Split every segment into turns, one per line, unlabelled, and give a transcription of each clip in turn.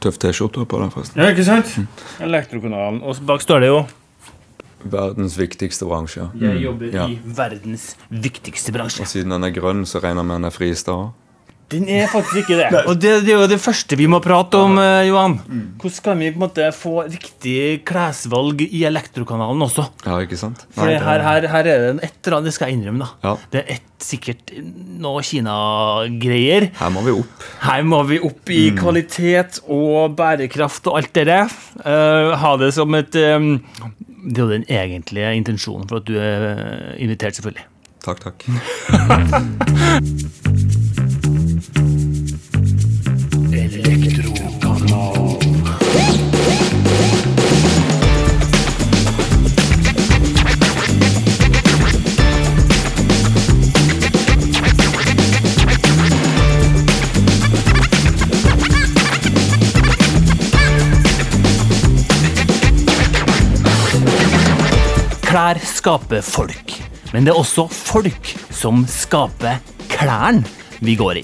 tøff T-skjorte på den, forresten.
Ja, ikke sant? Elektrokanalen. Og bak står det jo
Verdens viktigste bransje.
Jeg jobber
Ja.
i verdens viktigste bransje.
Og siden den er grønn, så regner jeg med den er fri i òg.
Den er faktisk ikke det. Og det, det er jo det første vi må prate om, eh, Johan. Hvordan kan vi på en måte få riktig klesvalg i elektrokanalen også?
Ja, ikke sant?
For
Nei,
det- her, her, her er det et eller annet, det skal jeg innrømme, da.
Ja.
Det er et, sikkert noe Kina-greier.
Her må vi opp.
Her må vi opp i kvalitet og bærekraft og alt det der. Uh, ha det som et um, Det er jo den egentlige intensjonen for at du er invitert, selvfølgelig.
Takk, takk.
Klær skaper folk, men det er også folk som skaper klærne vi går i.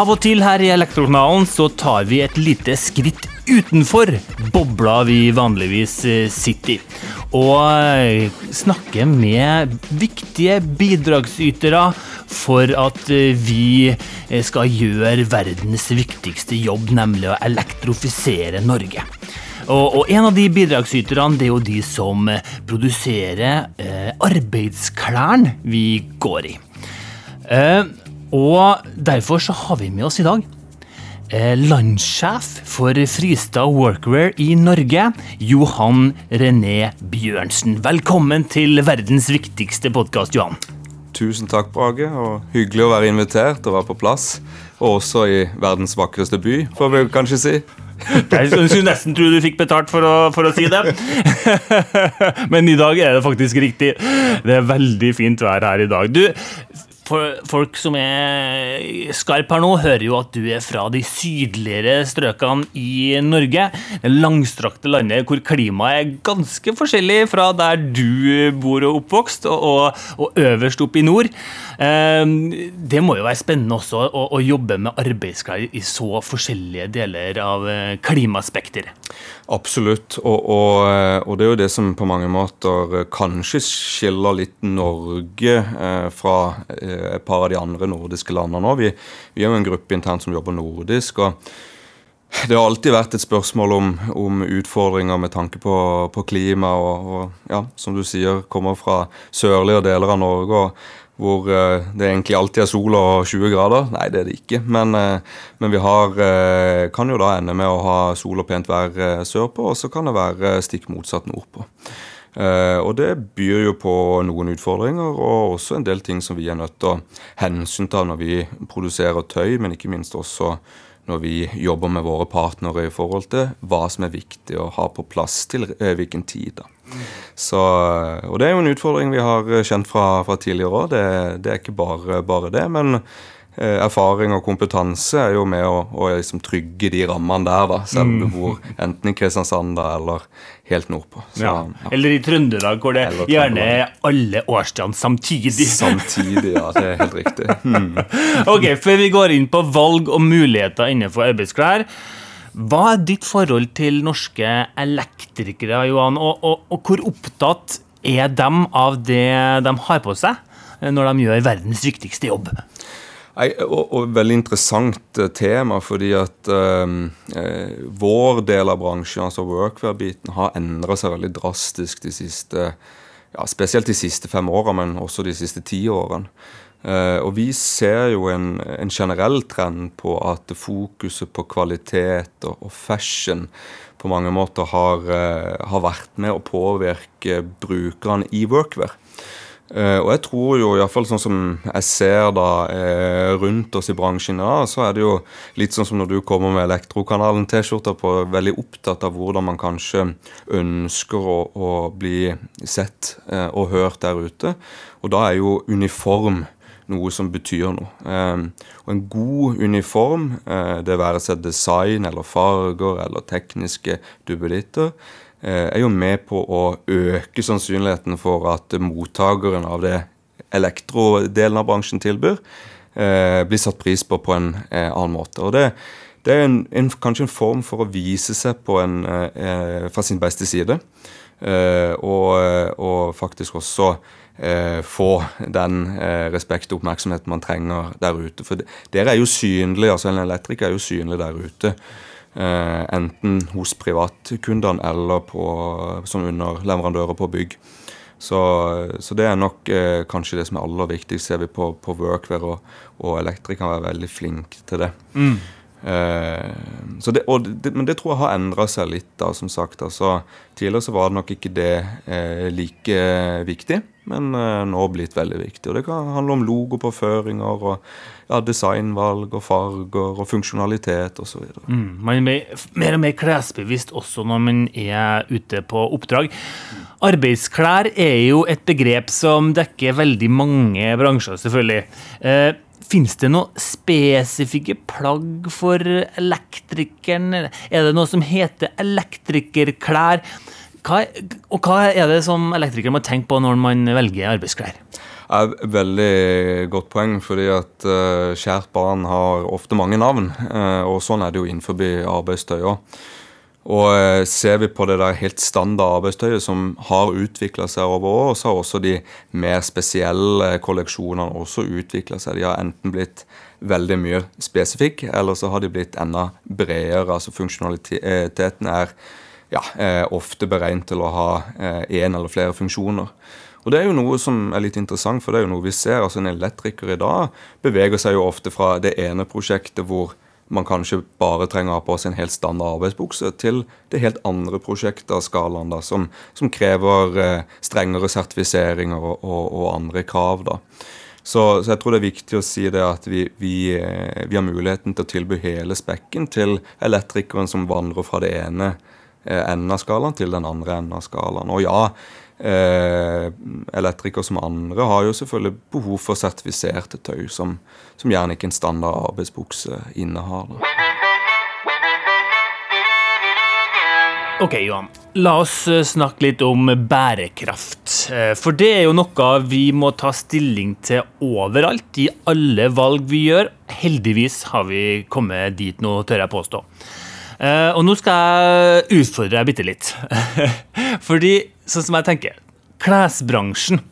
Av og til her i Elektrokanalen så tar vi et lite skritt utenfor bobla vi vanligvis eh, sitter i. Og eh, snakker med viktige bidragsytere for at eh, vi skal gjøre verdens viktigste jobb, nemlig å elektrofisere Norge. Og, og en av de bidragsyterne det er jo de som eh, produserer eh, arbeidsklærne vi går i. Eh, og derfor så har vi med oss i dag eh, landssjef for Fristad Workwear i Norge, Johan René Bjørnsen. Velkommen til verdens viktigste podkast, Johan.
Tusen takk, Brage. og Hyggelig å være invitert og være på plass. Og også i verdens vakreste by, får vi kanskje si.
Jeg skulle nesten tro du fikk betalt for å, for å si det. Men i dag er det faktisk riktig. Det er veldig fint vær her i dag. Du, for folk som er skarpe her nå, hører jo at du er fra de sydligere strøkene i Norge. Det langstrakte landet hvor klimaet er ganske forskjellig fra der du bor og oppvokst, og, og, og øverst oppe i nord. Eh, Det må jo være spennende også å, å jobbe med arbeidsklær i så forskjellige deler av eh, klimaspekteret.
Absolutt. Og, og, eh, og det er jo det som på mange måter eh, kanskje skiller litt Norge eh, fra et par av de andre nordiske landene nå. Vi, vi er jo en gruppe internt som jobber nordisk. og det har alltid vært et spørsmål om, om utfordringer med tanke på, på klima. Og, og ja, som du sier, kommer fra sørlige deler av Norge. hvor eh, det egentlig alltid er sol og 20 grader. Nei, det er det ikke. Men, eh, men vi har, eh, kan jo da ende med å ha sol og pent vær sørpå, og så kan det være stikk motsatt nordpå. Uh, og det byr jo på noen utfordringer, og også en del ting som vi er nødt til å hensynta når vi produserer tøy, men ikke minst også når vi jobber med våre partnere i forhold til hva som er viktig å ha på plass til eh, hvilken tid. da. Så, og det er jo en utfordring vi har kjent fra, fra tidligere år. Det, det er ikke bare, bare det. Men eh, erfaring og kompetanse er jo med å, å liksom trygge de rammene der, da. Selv om du bor enten i Kristiansand da, eller helt nordpå. Så,
Ja.
ja.
Eller i Trøndelag, hvor det
Eller
gjerne er alle årstidene samtidig.
Samtidig, ja. Det er helt riktig. Hmm.
Ok, Før vi går inn på valg og muligheter innenfor arbeidsklær, hva er ditt forhold til norske elektrikere, Johan? Og, og, og hvor opptatt er de av det de har på seg når de gjør verdens viktigste jobb?
Og, og veldig interessant eh, tema, fordi at eh, eh, vår del av bransjen, altså workwear-biten, har endra seg veldig drastisk de siste ja, Spesielt de siste fem åra, men også de siste ti årene. Eh, og vi ser jo en, en generell trend på at fokuset på kvalitet og, og fashion på mange måter har, eh, har vært med å påvirke brukerne i workwear. Eh, og jeg tror jo, iallfall sånn som jeg ser da eh, rundt oss i bransjen i dag, så er det jo litt sånn som når du kommer med Elektrokanalen-T-skjorta på, veldig opptatt av hvordan man kanskje ønsker å, å bli sett eh, og hørt der ute. Og da er jo uniform noe som betyr noe. Og en god uniform, det være seg design eller farger eller tekniske duppeditter, er jo med på å øke sannsynligheten for at mottakeren av det elektrodelen av bransjen tilbyr, eh, blir satt pris på på en eh, annen måte. Og det, det er en, en, kanskje en form for å vise seg en, eh, fra sin beste side. Eh, og, og, faktisk også eh, få den eh, respekt og oppmerksomheten man trenger der ute. For dere er jo synlige, altså en elektriker er jo synlig der ute. Eh, enten hos privatkundene eller på, som underleverandører på bygg. Så, så, det er nok eh, kanskje det som er aller viktigst, ser vi på, på Workwear, og, og elektrikere er veldig flinke til det. Mm. Eh, det, det, men det tror jeg har endra seg litt, da, som sagt. Altså, tidligere så var det nok ikke det eh, like viktig, men eh, nå blitt veldig viktig. Og det kan handle om logo på føringer og ja, designvalg og farger og funksjonalitet osv.
Mm, man blir mer, og mer klesbevisst også når man er ute på oppdrag. Arbeidsklær er jo et begrep som dekker veldig mange bransjer, selvfølgelig. Eh, Fins det noen spesifikke plagg for elektrikeren? Er det noe som heter elektrikerklær? Hva, og hva er det som elektrikere må tenke på når man velger arbeidsklær?
er veldig godt poeng, fordi at uh, kjært barn har ofte mange navn. Uh, og sånn er det jo innenfor arbeidstøy òg. Og uh, ser vi på det der helt standard arbeidstøyet som har utvikla seg over år, så har også de mer spesielle kolleksjonene også utvikla seg. De har enten blitt veldig mye spesifikke, eller så har de blitt enda bredere. Altså funksjonaliteten er ja, ofte beregnet til å ha én eller flere funksjoner. Og det er jo noe som er litt interessant, for det er jo noe vi ser. altså En elektriker i dag beveger seg jo ofte fra det ene prosjektet hvor man kanskje bare trenger å ha på seg en helt standard arbeidsbukse, til det helt andre prosjektet av skalaen, da, som, som krever eh, strengere sertifiseringer og, og, og, andre krav. da. Så, så, jeg tror det er viktig å si det at vi, vi, eh, vi har muligheten til å tilby hele spekken til elektrikeren som vandrer fra det ene eh, enden av skalaen til den andre enden av skalaen. Og ja, elektrikere som andre har jo selvfølgelig behov for sertifiserte tøy, som, som gjerne ikke en standard arbeidsbukse innehar.
Ok, Johan. La oss eh, snakke litt om bærekraft. Eh, for det er jo noe vi må ta stilling til overalt, i alle valg vi gjør. Heldigvis har vi kommet dit nå, tør jeg påstå. Og nå skal jeg utfordre deg bitte litt. Fordi, sånn som jeg tenker, klesbransjen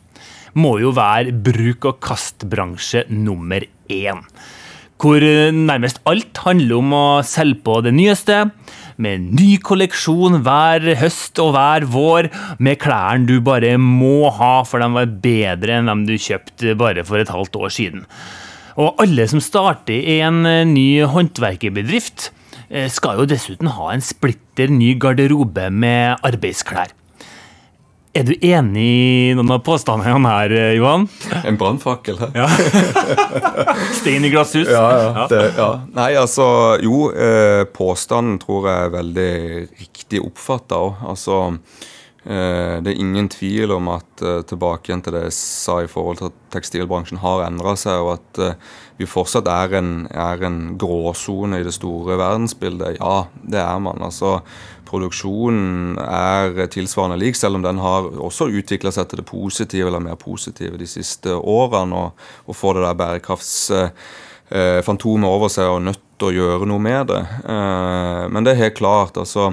må jo være bruk- og kastbransje nummer én. Hvor nærmest alt handler om å selge på det nyeste, med ny kolleksjon hver høst og hver vår, med klærne du bare må ha, for de var bedre enn dem du kjøpte bare for et halvt år siden. Og alle som starter i en ny håndverkerbedrift, Eh, skal jo dessuten ha en splitter ny garderobe med arbeidsklær. Er du enig i noen av påstandene her, eh, Johan?
En brannfakkel her. Ja.
Stein i glasshus.
Ja, ja, det, ja. Nei, altså Jo, eh, påstanden tror jeg er veldig riktig oppfatta òg. Altså Eh, det er ingen tvil om at tilbake igjen til det jeg sa i forhold til at tekstilbransjen har endra seg, og at vi fortsatt er en, er en gråsone i det store verdensbildet. Ja, det er man. altså Produksjonen er tilsvarende lik, selv om den har også utvikla seg til det positive eller mer positive de siste årene. Og, og får det der bærekraftsfantomet over seg og nødt til å gjøre noe med det. Men det er helt klart. altså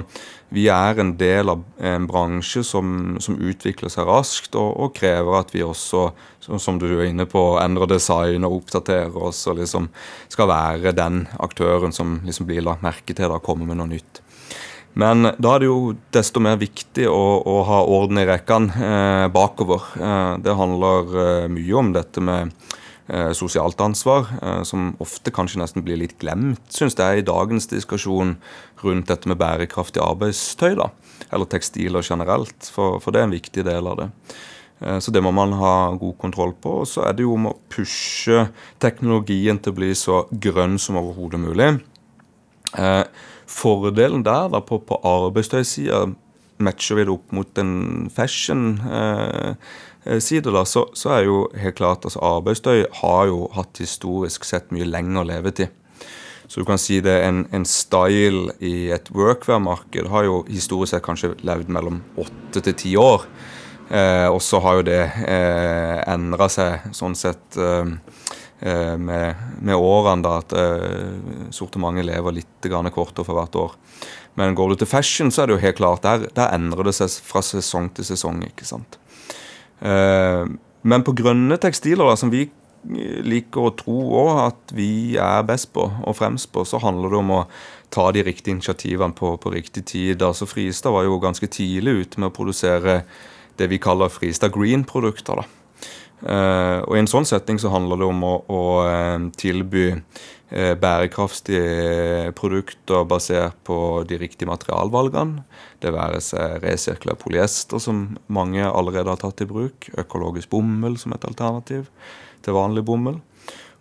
vi er en del av en bransje som, som utvikler seg raskt, og, og, krever at vi også, som du er inne på, endrer design og oppdaterer oss og liksom skal være den aktøren som liksom blir lagt merke til og kommer med noe nytt. Men da er det jo desto mer viktig å, å ha orden i rekkene eh, bakover. Eh, det handler eh, mye om dette med sosialt ansvar, eh, som ofte kanskje nesten blir litt glemt, syns jeg, i dagens diskusjon rundt dette med bærekraftig arbeidstøy. da, Eller tekstiler generelt, for, for det er en viktig del av det. Eh, så det må man ha god kontroll på. Og så er det jo om å pushe teknologien til å bli så grønn som overhodet mulig. Eh, fordelen der da på, på arbeidstøysida matcher vi det opp mot en fashion. Eh, Eh, side, da, så, så, er jo helt klart altså Arbeidsstøy har jo hatt historisk sett mye lengre levetid. Så du kan si det, en, en style i et workwear-marked har jo historisk sett kanskje levd mellom åtte til ti år. Eh, og så har jo det eh, endra seg sånn sett eh, med, med, årene da, at eh, sortimentet lever litt grann kortere for hvert år. Men går du til fashion, så er det jo helt klart der, der endrer det seg fra sesong til sesong. ikke sant? Uh, men på grønne tekstiler, da, som vi liker å tro òg at vi er best på og fremst på, så handler det om å ta de riktige initiativene på, på riktig tid. Altså Fristad var jo ganske tidlig ute med å produsere det vi kaller Fristad Green-produkter. da. Uh, og I en sånn setting så handler det om å, å tilby bærekraftige produkter basert på de riktige materialvalgene. Det være seg resirkulert polyester, som mange allerede har tatt i bruk. Økologisk bomull som et alternativ til vanlig bomull.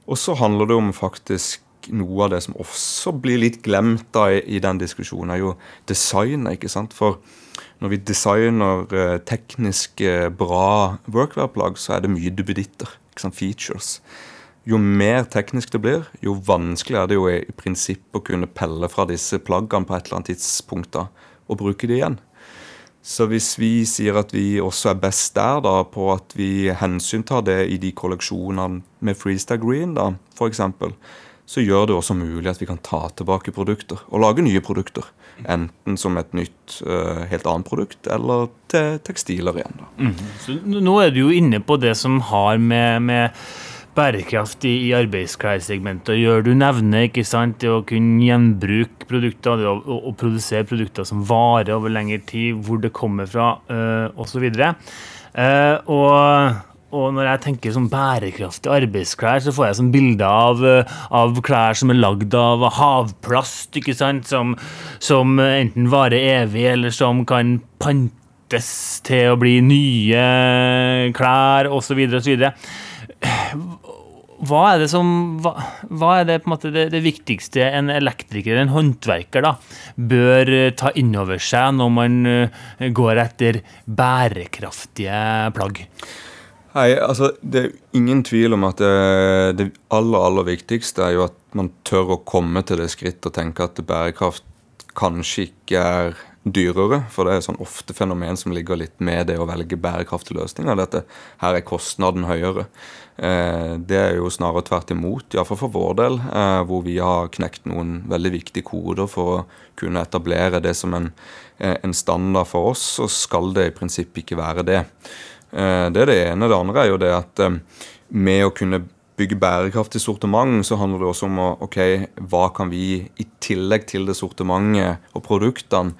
Og så handler det om faktisk noe av det som også blir litt glemt da i, den diskusjonen, er jo designet. ikke sant? For når vi designer eh, teknisk eh, bra workwear-plagg, så er det mye duppeditter. Features. Jo mer teknisk det blir, jo vanskeligere er det jo i, prinsippet å kunne pelle fra disse plaggene på et eller annet tidspunkt da, og bruke de igjen. Så hvis vi sier at vi også er best der, da, på at vi hensyntar det i de kolleksjonene med Freestyle Green, da, f.eks., så gjør det også mulig at vi kan ta tilbake produkter og lage nye produkter. Enten som et nytt, uh, helt annet produkt, eller til tekstiler igjen.
Mm. Så nå er du jo inne på det som har med, med bærekraft i, i arbeidsklessegmentet å gjøre. Du nevner ikke sant, det å kunne gjenbruke produkter, det å, å, å, produsere produkter som varer over lengre tid, hvor det kommer fra, uh, osv. Uh, og når jeg tenker sånn bærekraftige arbeidsklær, så får jeg sånn bilder av, eh, av, klær som er lagd av havplast, ikke sant? Som, som enten varer evig, eller som kan pantes til å bli nye klær, osv., osv. Hva er det som hva, hva er det, på en måte, det, det, viktigste en elektriker, en håndverker, da, bør ta inn over seg når man eh, går etter bærekraftige plagg?
Nei, altså Det er ingen tvil om at det, det, aller aller viktigste er jo at man tør å komme til det skrittet og tenke at bærekraft kanskje ikke er dyrere. For det er sånn ofte fenomen som ligger litt med det å velge bærekraftige løsninger. Dette her er kostnaden høyere. Eh, det er jo snarere tvert imot, iallfall for vår del, eh, hvor vi har knekt noen veldig viktige koder for å kunne etablere det som en, eh, en standard for oss, så skal det i prinsippet ikke være det. Det er det ene. Det andre er jo det at med å kunne bygge bærekraftig sortiment, så handler det også om ok, hva kan vi i tillegg til det sortimentet og produktene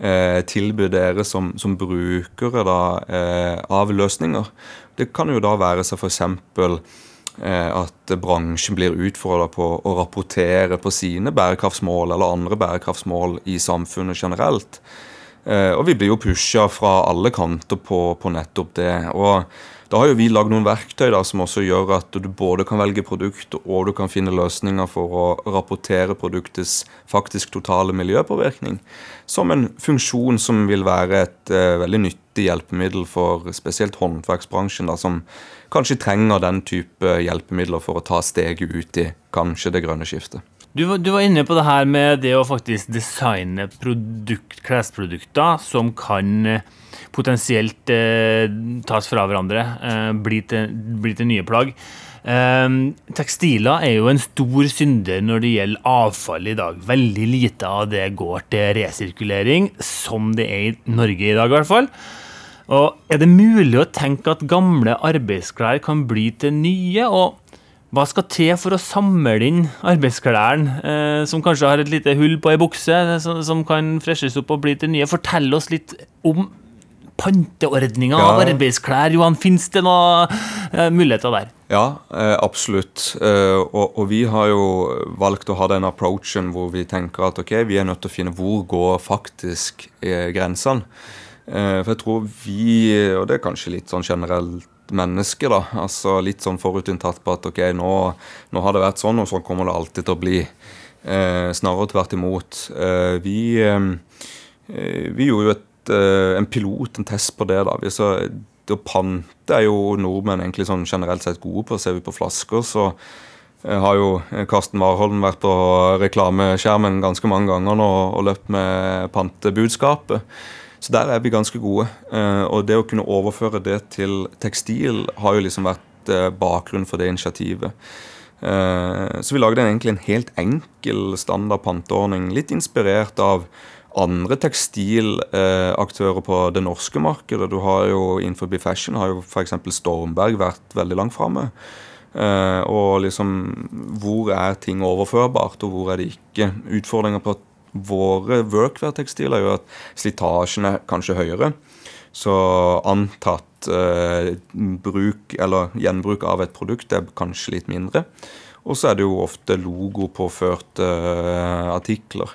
eh, tilby dere som, som brukere da, eh, av løsninger. Det kan jo da være seg f.eks. Eh, at bransjen blir utfordra på å rapportere på sine bærekraftsmål eller andre bærekraftsmål i samfunnet generelt. Og vi blir jo pusha fra alle kanter på, på, nettopp det. Og da har jo vi lagd noen verktøy da, som også gjør at du både kan velge produkt og du kan finne løsninger for å rapportere produktets faktisk totale miljøpåvirkning. Som en funksjon som vil være et eh, veldig nyttig hjelpemiddel for spesielt håndverksbransjen, da, som kanskje trenger den type hjelpemidler for å ta steget ut i kanskje det grønne skiftet.
Du, du, var inne på det her med det å faktisk designe produkt, klesprodukter som kan eh, potensielt eh, tas fra hverandre, eh, bli, til, bli, til, nye plagg. Eh, tekstiler er jo en stor synder når det gjelder avfall i dag. Veldig lite av det går til resirkulering, som det er i Norge i dag i hvert fall. Og Er det mulig å tenke at gamle arbeidsklær kan bli til nye? og hva skal til for å samle inn arbeidsklærne eh, som kanskje har et lite hull på ei bukse, som, som, kan freshes opp og bli til nye? Fortell oss litt om panteordninga ja. av arbeidsklær. Johan, Fins det noen eh, muligheter der?
Ja, eh, absolutt. Eh, og, og, vi har jo valgt å ha den approachen hvor vi tenker at ok, vi er nødt til å finne hvor går faktisk eh, grensene. Eh, for jeg tror vi, og det er kanskje litt sånn generelt menneske. da, altså Litt sånn forutinntatt på at ok, nå, nå, har det vært sånn, og sånn kommer det alltid til å bli. Eh, snarere tvert imot. Eh, vi, eh, vi, gjorde jo et, eh, en pilot, en test på det. da, vi så Å pante er jo nordmenn egentlig sånn generelt sett gode på. Ser vi på flasker, så har jo Karsten Warholm vært på reklameskjermen ganske mange ganger nå og løpt med pantebudskapet. Så der er vi ganske gode. Eh, og det å kunne overføre det til tekstil har jo liksom vært eh, bakgrunnen for det initiativet. Eh, så vi lagde egentlig en helt enkel standard panteordning, litt inspirert av andre tekstilaktører på det norske markedet. Du har jo Innenfor fashion har jo f.eks. Stormberg vært veldig langt framme. Uh, og liksom Hvor er ting overførbart, og hvor er det ikke? Utfordringer på våre workwear-tekstiler er jo at slitasjen er kanskje høyere. Så antatt eh, bruk eller gjenbruk av et produkt er kanskje litt mindre. Og så er det jo ofte logopåførte eh, artikler.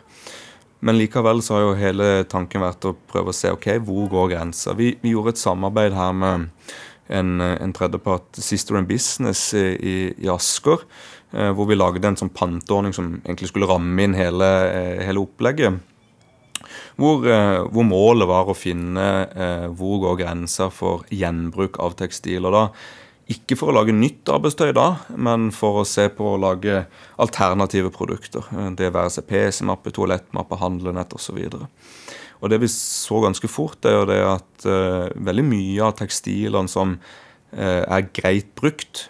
Men likevel så har jo hele tanken vært å prøve å se ok, hvor går grensa. Vi, vi gjorde et samarbeid her med en, en tredjepart, Sister in Business i, i Asker, hvor vi lagde en sånn panteordning som egentlig skulle ramme inn hele, eh, hele opplegget. Hvor, eh, hvor, målet var å finne eh, hvor går grensa for gjenbruk av tekstiler. da. Ikke for å lage nytt arbeidstøy da, men for å se på å lage alternative produkter. Det være seg PC-mappe, toalettmappe, handlenett osv. Og det vi så ganske fort, er jo det at uh, veldig mye av tekstilene som uh, er greit brukt,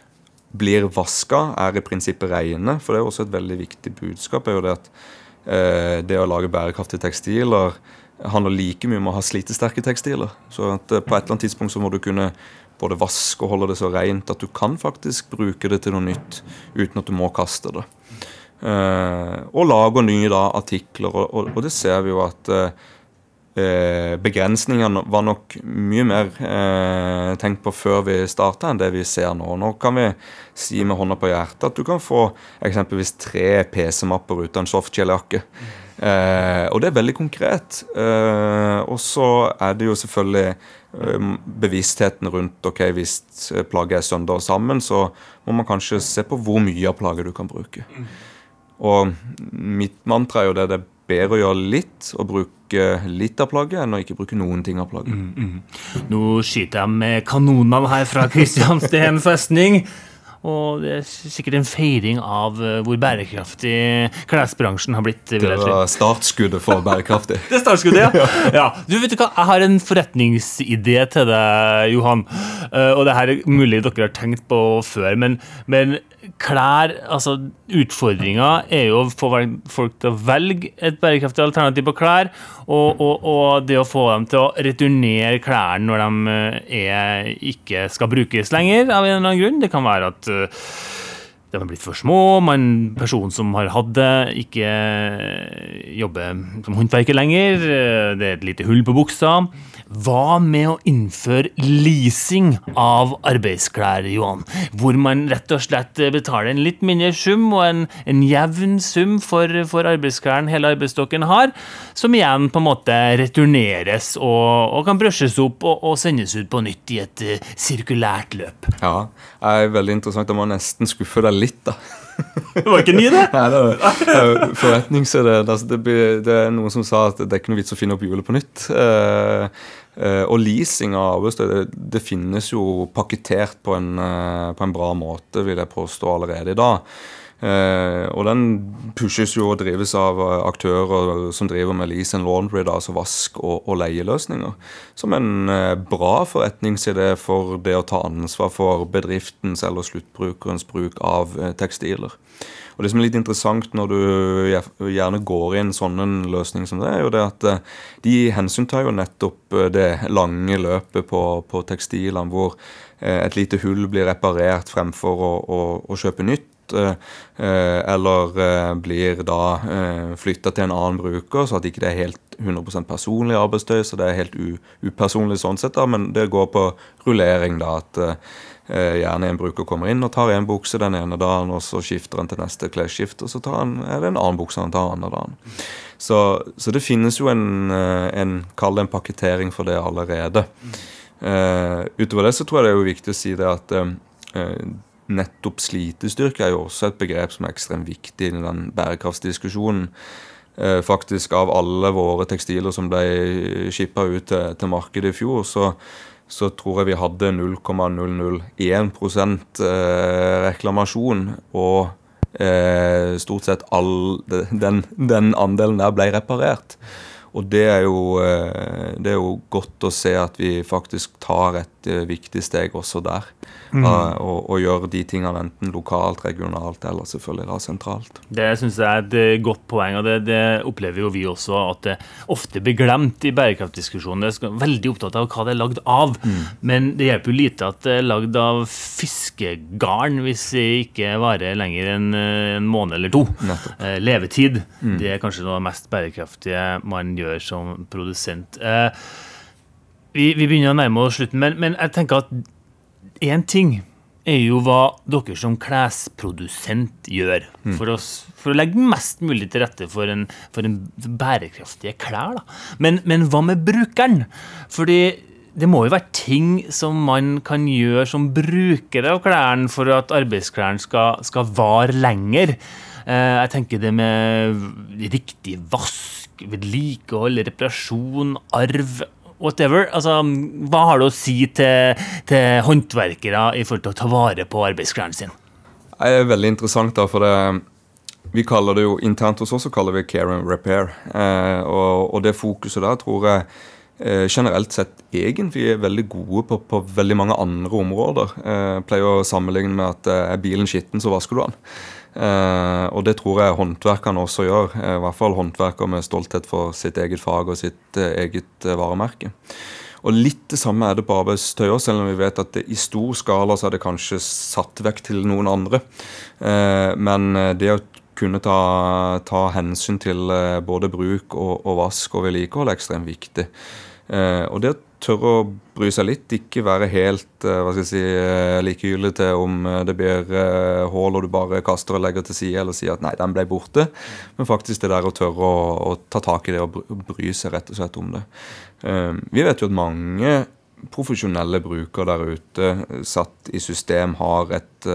blir vaska, er i prinsippet rene. For det er også et veldig viktig budskap. er jo Det at eh, det å lage bærekraftige tekstiler handler like mye om å ha slitesterke tekstiler. Så at på et eller annet tidspunkt så må du kunne både vaske og holde det så rent at du kan faktisk bruke det til noe nytt uten at du må kaste det. og lage nye da, artikler, og, og, og, det ser vi jo at eh, begrensningene var nok mye mer eh, tenkt på før vi starta, enn det vi ser nå. Nå kan vi si med hånda på hjertet at du kan få eksempelvis tre PC-mapper ut av en softshell-jakke. Eh, og det er veldig konkret. Eh, og så er det jo selvfølgelig eh, bevisstheten rundt ok, hvis plagget er søndag sammen, så må man kanskje se på hvor mye av plagget du kan bruke. Og mitt mantra er jo det det er bedre å gjøre litt og bruke litt av plagget enn å ikke bruke noen ting av plagget. Mm,
mm. Nå skyter jeg med kanonene her fra Kristiansten festning. Og det er sikkert en feiring av eh, hvor bærekraftig klesbransjen har blitt.
Det var startskuddet for bærekraftig.
det er startskuddet, ja. ja. Du vet du hva, Jeg har en forretningsidé til deg, Johan. Eh, og det her er mulig dere har tenkt på før. Men, men klær altså Utfordringa er jo å få folk til å velge et bærekraftig alternativ på klær, og, og, og det å få dem til å returnere klærne når de eh, er, ikke skal brukes lenger, av en eller annen grunn. Det kan være at uh, de har blitt for små, man, personen som har hatt det, ikke jobber som håndverker lenger, det er et lite hull på buksa. Hva med å innføre leasing av arbeidsklær, Johan? Hvor man rett og slett betaler en litt mindre sum og en, en jevn sum for, for arbeidsklærne hele arbeidsstokken har, som igjen på en måte returneres og, og kan brushes opp og, og, sendes ut på nytt i et uh, sirkulært løp.
Ja, det er veldig interessant. Jeg må nesten skuffe deg litt, da.
Det var ikke ny, det?
Nei, det er forretningsidé. Altså, det, det, er noen som sa at det er ikke noe vits å finne opp hjulet på nytt. Uh, uh, og leasing av arbeidsstøy det, det, finnes jo pakketert på en, uh, på en, bra måte, vil jeg påstå allerede i dag. Eh, og den pushes jo og drives av eh, aktører som driver med lease and laundry, altså vask og, og leieløsninger. Som en eh, bra forretningsidé for det å ta ansvar for bedriftens eller sluttbrukerens bruk av tekstiler. Og Det som er litt interessant når du gjerne går i en sånn løsning som det, er jo det at de hensyntar jo nettopp det lange løpet på, på tekstilene, hvor et lite hull blir reparert fremfor å, å, å kjøpe nytt. Eh, eh, eller eh, blir da flytta til en annen bruker, så at ikke det er helt 100% personlig arbeidstøy, så det er helt upersonlig sånn sett, da, men det går på rullering, da. at Gjerne en bruker kommer inn og tar en bukse den ene dagen, og så skifter han til neste klesskift, og så han, er det en annen bukse han tar andre dagen. Så, så, det finnes jo en, en kall det en pakketering for det allerede. Uh, utover det så tror jeg det er jo viktig å si det at uh, nettopp slitestyrke er jo også et begrep som er ekstremt viktig i den bærekraftsdiskusjonen. Eh, faktisk av alle våre tekstiler som ble skippa ut til, til, markedet i fjor, så, så tror jeg vi hadde 0,001 eh, reklamasjon. Og eh, stort sett all den, den, andelen der ble reparert. Og det er, jo, det er, jo, godt å se at vi faktisk tar et viktig steg også der. Mm. Og, og, gjør de tingene enten lokalt, regionalt eller selvfølgelig da sentralt.
Det syns jeg er et godt poeng, og det, det, opplever jo vi også at det ofte blir glemt i bærekraftdiskusjonen. Det er veldig opptatt av hva det er lagd av, mm. men det hjelper jo lite at det er lagd av fiskegarn hvis det ikke varer lenger enn en måned eller to. Nettopp. Levetid. Mm. Det er kanskje noe av det mest bærekraftige man gjør som produsent. Eh, vi, vi, begynner å nærme oss slutten, men, men jeg tenker at én ting er jo hva dere som klesprodusent gjør mm. for, oss, for, å legge mest mulig til rette for en, for en bærekraftige klær. Da. Men, men hva med brukeren? Fordi det må jo være ting som man kan gjøre som brukere av klærne for at arbeidsklærne skal, skal vare lenger. Eh, jeg tenker det med riktig vask, vedlikehold, reparasjon, arv whatever. Altså, hva har du å si til, til håndverkere i forhold til å ta vare på arbeidsklærne sine?
Det er veldig interessant, da, for det vi kaller det jo internt hos oss så kaller vi care and repair. Eh, og, og, det fokuset der tror jeg eh, generelt sett egentlig er veldig gode på, på veldig mange andre områder. Eh, pleier å sammenligne med at eh, er bilen skitten, så vasker du den. Eh, og det tror jeg håndverkerne også gjør. Eh, I hvert fall håndverkere med stolthet for sitt eget fag og sitt eh, eget eh, varemerke. Og Litt det samme er det på arbeidstøy òg, selv om vi vet at det, i stor skala så er det kanskje satt vekk til noen andre. Eh, men det å kunne ta, ta hensyn til både bruk og, og vask og vedlikehold er ekstremt viktig. og det å tørre å bry seg litt, ikke være helt uh, hva skal jeg si, uh, likegyldig til om uh, det blir hull og du bare kaster og legger til side, eller sier at nei, den ble borte. Men faktisk det der å tørre å, å ta tak i det og bry seg rett og slett om det. vi vet jo at mange profesjonelle brukere der ute satt i system har et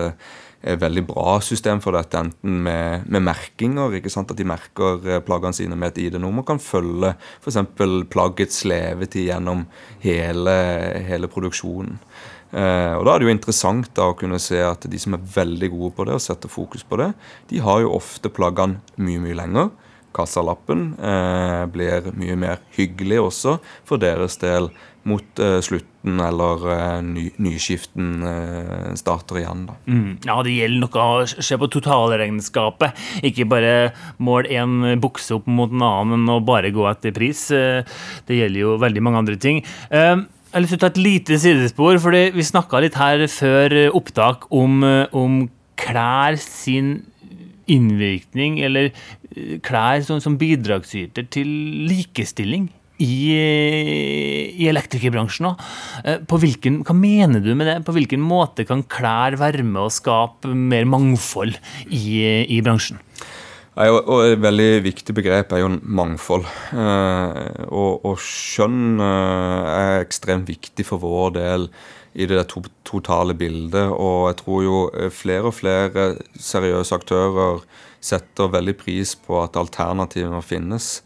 veldig bra system for dette, enten med, med merkinger, ikke sant, at de merker eh, plaggene sine med et ID-nummer, kan følge f.eks. plaggets levetid gjennom hele, hele produksjonen. Eh, og Da er det jo interessant da å kunne se at de som er veldig gode på det, og setter fokus på det, de har jo ofte plaggene mye, mye lenger. Kassalappen eh, blir mye mer hyggelig også for deres del mot uh, slutten eller uh, ny, nyskiften uh, starter igjen. Da.
Mm. Ja, det gjelder noe å se på totalregnskapet. Ikke bare måle én bukse opp mot en annen og bare gå etter pris. det gjelder jo veldig mange andre ting. jeg har lyst til å ta et lite sidespor, fordi vi snakka litt her før opptak om, om klær sin innvirkning, eller klær som, som bidragsyter til likestilling i, i elektrikerbransjen òg. Eh, hva mener du med det? På hvilken måte kan klær være med å skape mer mangfold i, i bransjen?
Et veldig viktig begrep er jo mangfold. Eh, og, og skjønn eh, er ekstremt viktig for vår del i det to totale bildet. Og jeg tror jo flere og flere seriøse aktører setter veldig pris på at alternativene finnes.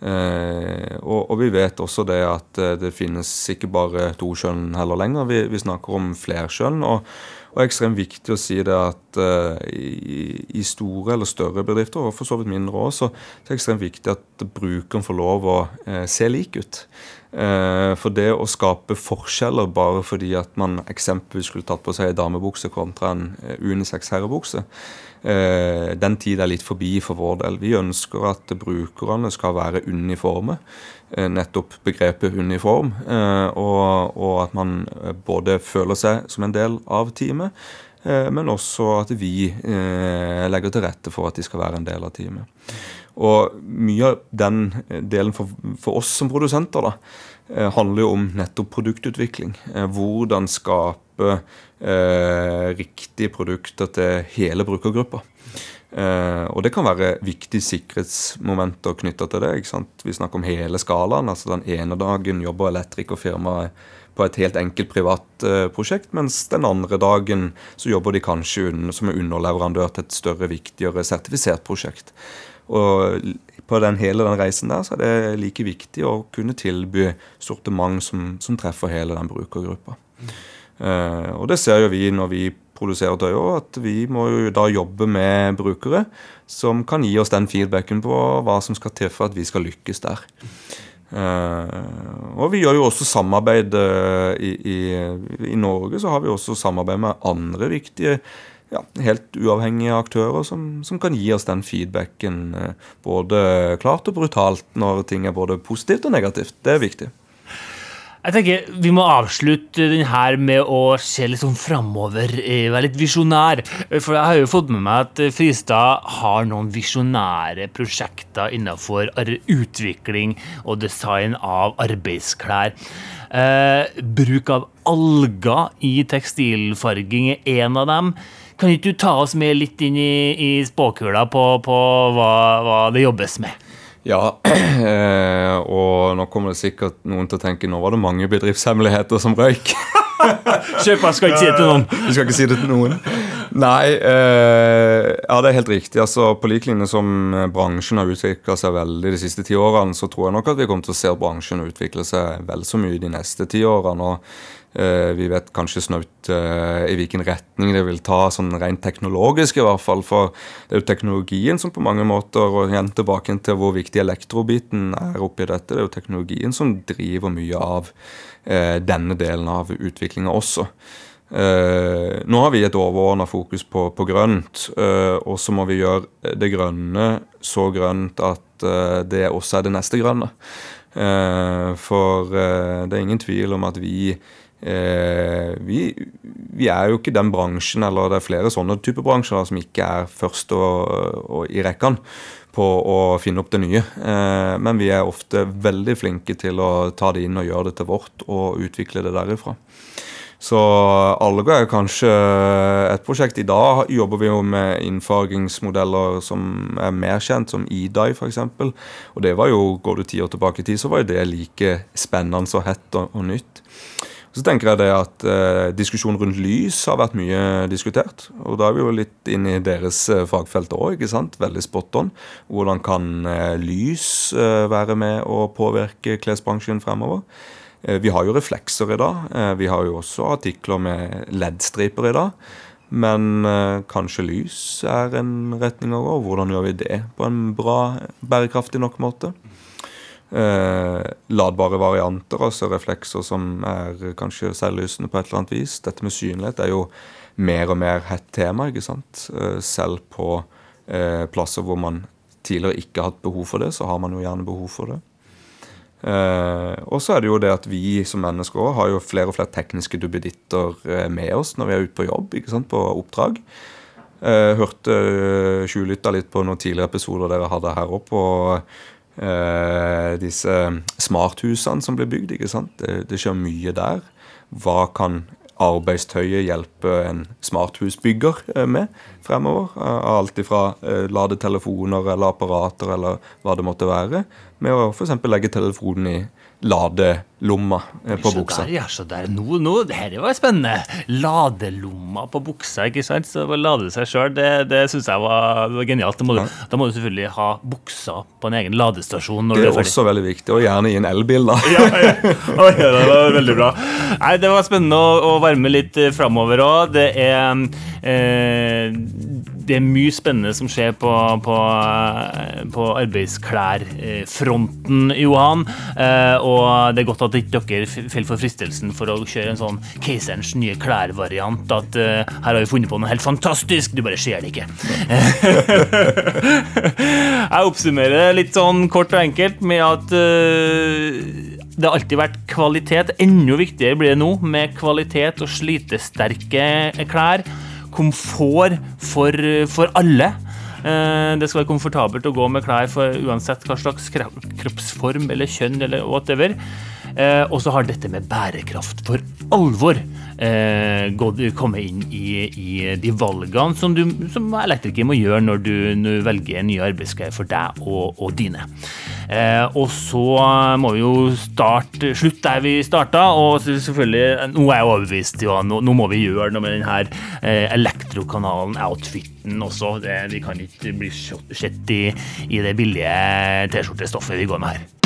Eh, og, og, vi vet også det at eh, det finnes ikke bare to kjønn heller lenger. Vi, vi snakker om flerkjønn. Og, og ekstremt viktig å si det at uh, i, i, store eller større bedrifter, og for så vidt mindre også, så er det ekstremt viktig at brukeren får lov å uh, se lik ut. Uh, for det å skape forskjeller bare fordi at man eksempelvis skulle tatt på seg en damebukse kontra en unisex herrebukse, den tid er litt forbi for vår del. Vi ønsker at brukerne skal være uniforme. Eh, nettopp begrepet uniform. Eh, og, og, at man både føler seg som en del av teamet, men også at vi legger til rette for at de skal være en del av teamet. Og mye av den delen for, for oss som produsenter da, handler jo om nettopp produktutvikling. Hvordan skape eh, riktige produkter til hele brukergruppa. Eh, og det kan være viktige sikkerhetsmomenter knytta til det. ikke sant? Vi snakker om hele skalaen. altså Den ene dagen jobber elektrikerfirmaet på et helt enkelt privat eh, prosjekt, mens den andre dagen så jobber de kanskje under, som underleverandør til et større, viktigere sertifisert prosjekt. Og på den hele den reisen der så er det like viktig å kunne tilby sortiment som, som treffer hele den brukergruppa. Uh, og det ser jo vi når vi produserer tøy òg, at vi må jo da jobbe med brukere som kan gi oss den feedbacken på hva som skal til for at vi skal lykkes der. Uh, og vi gjør jo også samarbeid uh, i, i, i, Norge så har vi også samarbeid med andre viktige ja, helt uavhengige aktører som, som, kan gi oss den feedbacken uh, både klart og brutalt når ting er både positivt og negativt. Det er viktig.
Jeg tenker Vi må avslutte den her med å se litt sånn framover, eh, være litt visjonær. For jeg har jo fått med meg at Fristad har noen visjonære prosjekter innenfor utvikling og design av arbeidsklær. Eh, bruk av alger i tekstilfarging er en av dem. Kan ikke du ta oss med litt inn i, i spåkula på, på hva, hva det jobbes med?
Ja, eh, og nå kommer det sikkert noen til å tenke nå var det mange bedriftshemmeligheter som røyk.
Kjøper skal ikke si det til noen.
Du skal ikke si det til noen? Nei, eh, ja det er helt riktig. Altså, På lik linje som bransjen har utvikla seg veldig de siste ti årene, så tror jeg nok at vi kommer til å se bransjen utvikle seg vel så mye de neste ti årene. og vi vet kanskje snaut eh, i hvilken retning det vil ta, sånn rent teknologisk i hvert fall. For det er jo teknologien som på mange måter, og igjen tilbake til hvor viktig elektrobiten er oppi dette, det er jo teknologien som driver mye av eh, denne delen av utviklinga også. Uh, nå har vi et overordna fokus på, på grønt, uh, og så må vi gjøre det grønne så grønt at uh, det også er det neste grønne. for det er ingen tvil om at vi Eh, vi, vi, er jo ikke den bransjen, eller det er flere sånne typer bransjer da, som ikke er først og, og i rekkene på å finne opp det nye. Eh, men vi er ofte veldig flinke til å ta det inn og gjøre det til vårt og utvikle det derifra. Så Alga er kanskje et prosjekt. I dag jobber vi jo med innfargingsmodeller som er mer kjent, som EDI f.eks. Og det var jo, går du ti år tilbake i tid, så var jo det like spennende og hett og, og nytt. Så tenker jeg det at eh, diskusjonen rundt lys har vært mye diskutert. Og da er vi jo litt inn i deres eh, fagfelt òg. Veldig spot on. Hvordan kan eh, lys eh, være med å påvirke klesbransjen fremover? Eh, vi har jo reflekser i dag. Eh, vi har jo også artikler med LED-striper i dag. Men kanskje lys er en retning å gå. Hvordan gjør vi det på en bra, bærekraftig nok måte? Eh, ladbare varianter, altså reflekser som er kanskje selvlysende på et eller annet vis. Dette med synlighet er jo mer og mer hett tema, ikke sant. Eh, selv på eh, plasser hvor man tidligere ikke har hatt behov for det, så har man jo gjerne behov for det. Eh, og så er det jo det at vi som mennesker også har jo flere og flere tekniske duppeditter eh, med oss når vi er ute på jobb, ikke sant, på oppdrag. Eh, hørte tjuvlytta litt på noen tidligere episoder dere hadde her. Og eh, disse smarthusene som blir bygd. ikke sant? Det, det, skjer mye der. Hva kan arbeidstøyet hjelpe en smarthusbygger eh, med fremover? Eh, alt ifra eh, lade telefoner eller apparater eller hva det måtte være, med å f.eks. legge telefonen i ladelomma eh, på buksa.
Der, ja, så der. Nå, nå, dette var spennende. Ladelomma på buksa, ikke sant? Så å lade seg sjøl, det, det syns jeg var, var genialt. Da må, du, ja. da må, du, selvfølgelig ha buksa på en egen ladestasjon.
det er, er også veldig viktig, og gjerne i en elbil, da.
ja, ja. Oi, det var veldig bra. Nei, Det var spennende å, å være med litt eh, framover òg. Det er eh, det er mye spennende som skjer på, på, på arbeidsklærfronten, Johan. Eh, og det er godt at ikke dere faller for fristelsen for å kjøre en sånn Keiserens nye klær-variant. At uh, her har vi funnet på noe helt fantastisk, du bare ser det ikke. Jeg oppsummerer litt sånn kort og enkelt med at det har alltid vært kvalitet. Enda viktigere blir det nå med kvalitet og slitesterke klær komfort for, for alle. Eh, det skal være komfortabelt å gå med klær for uansett hva slags kroppsform eller kjønn eller whatever. Eh, og så har dette med bærekraft for alvor eh, kommet inn i, i, de valgene som du som elektriker må gjøre når du, når du velger nye arbeidsklær for deg og, og dine. Eh, og så må vi jo starte slutt der vi starta, og selvfølgelig Nå er jeg overbevist, ja, nå, nå, må vi gjøre noe med denne eh, elektrokanalen, outfiten også. Det, vi kan ikke bli sett i, i det billige T-skjortestoffet vi går med her.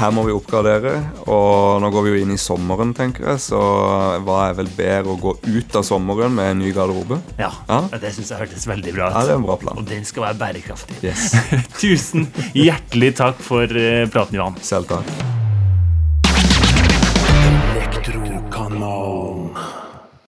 Her må vi oppgradere. Og nå går vi jo inn i sommeren, tenker jeg, så hva er vel bedre å gå ut av sommeren med en ny garderobe?
Ja,
Ja.
Det syns jeg hørtes veldig bra ut.
Ja, det er en bra plan.
Og den skal være bærekraftig.
Yes.
Tusen hjertelig takk for eh, praten, Johan.
Selv takk.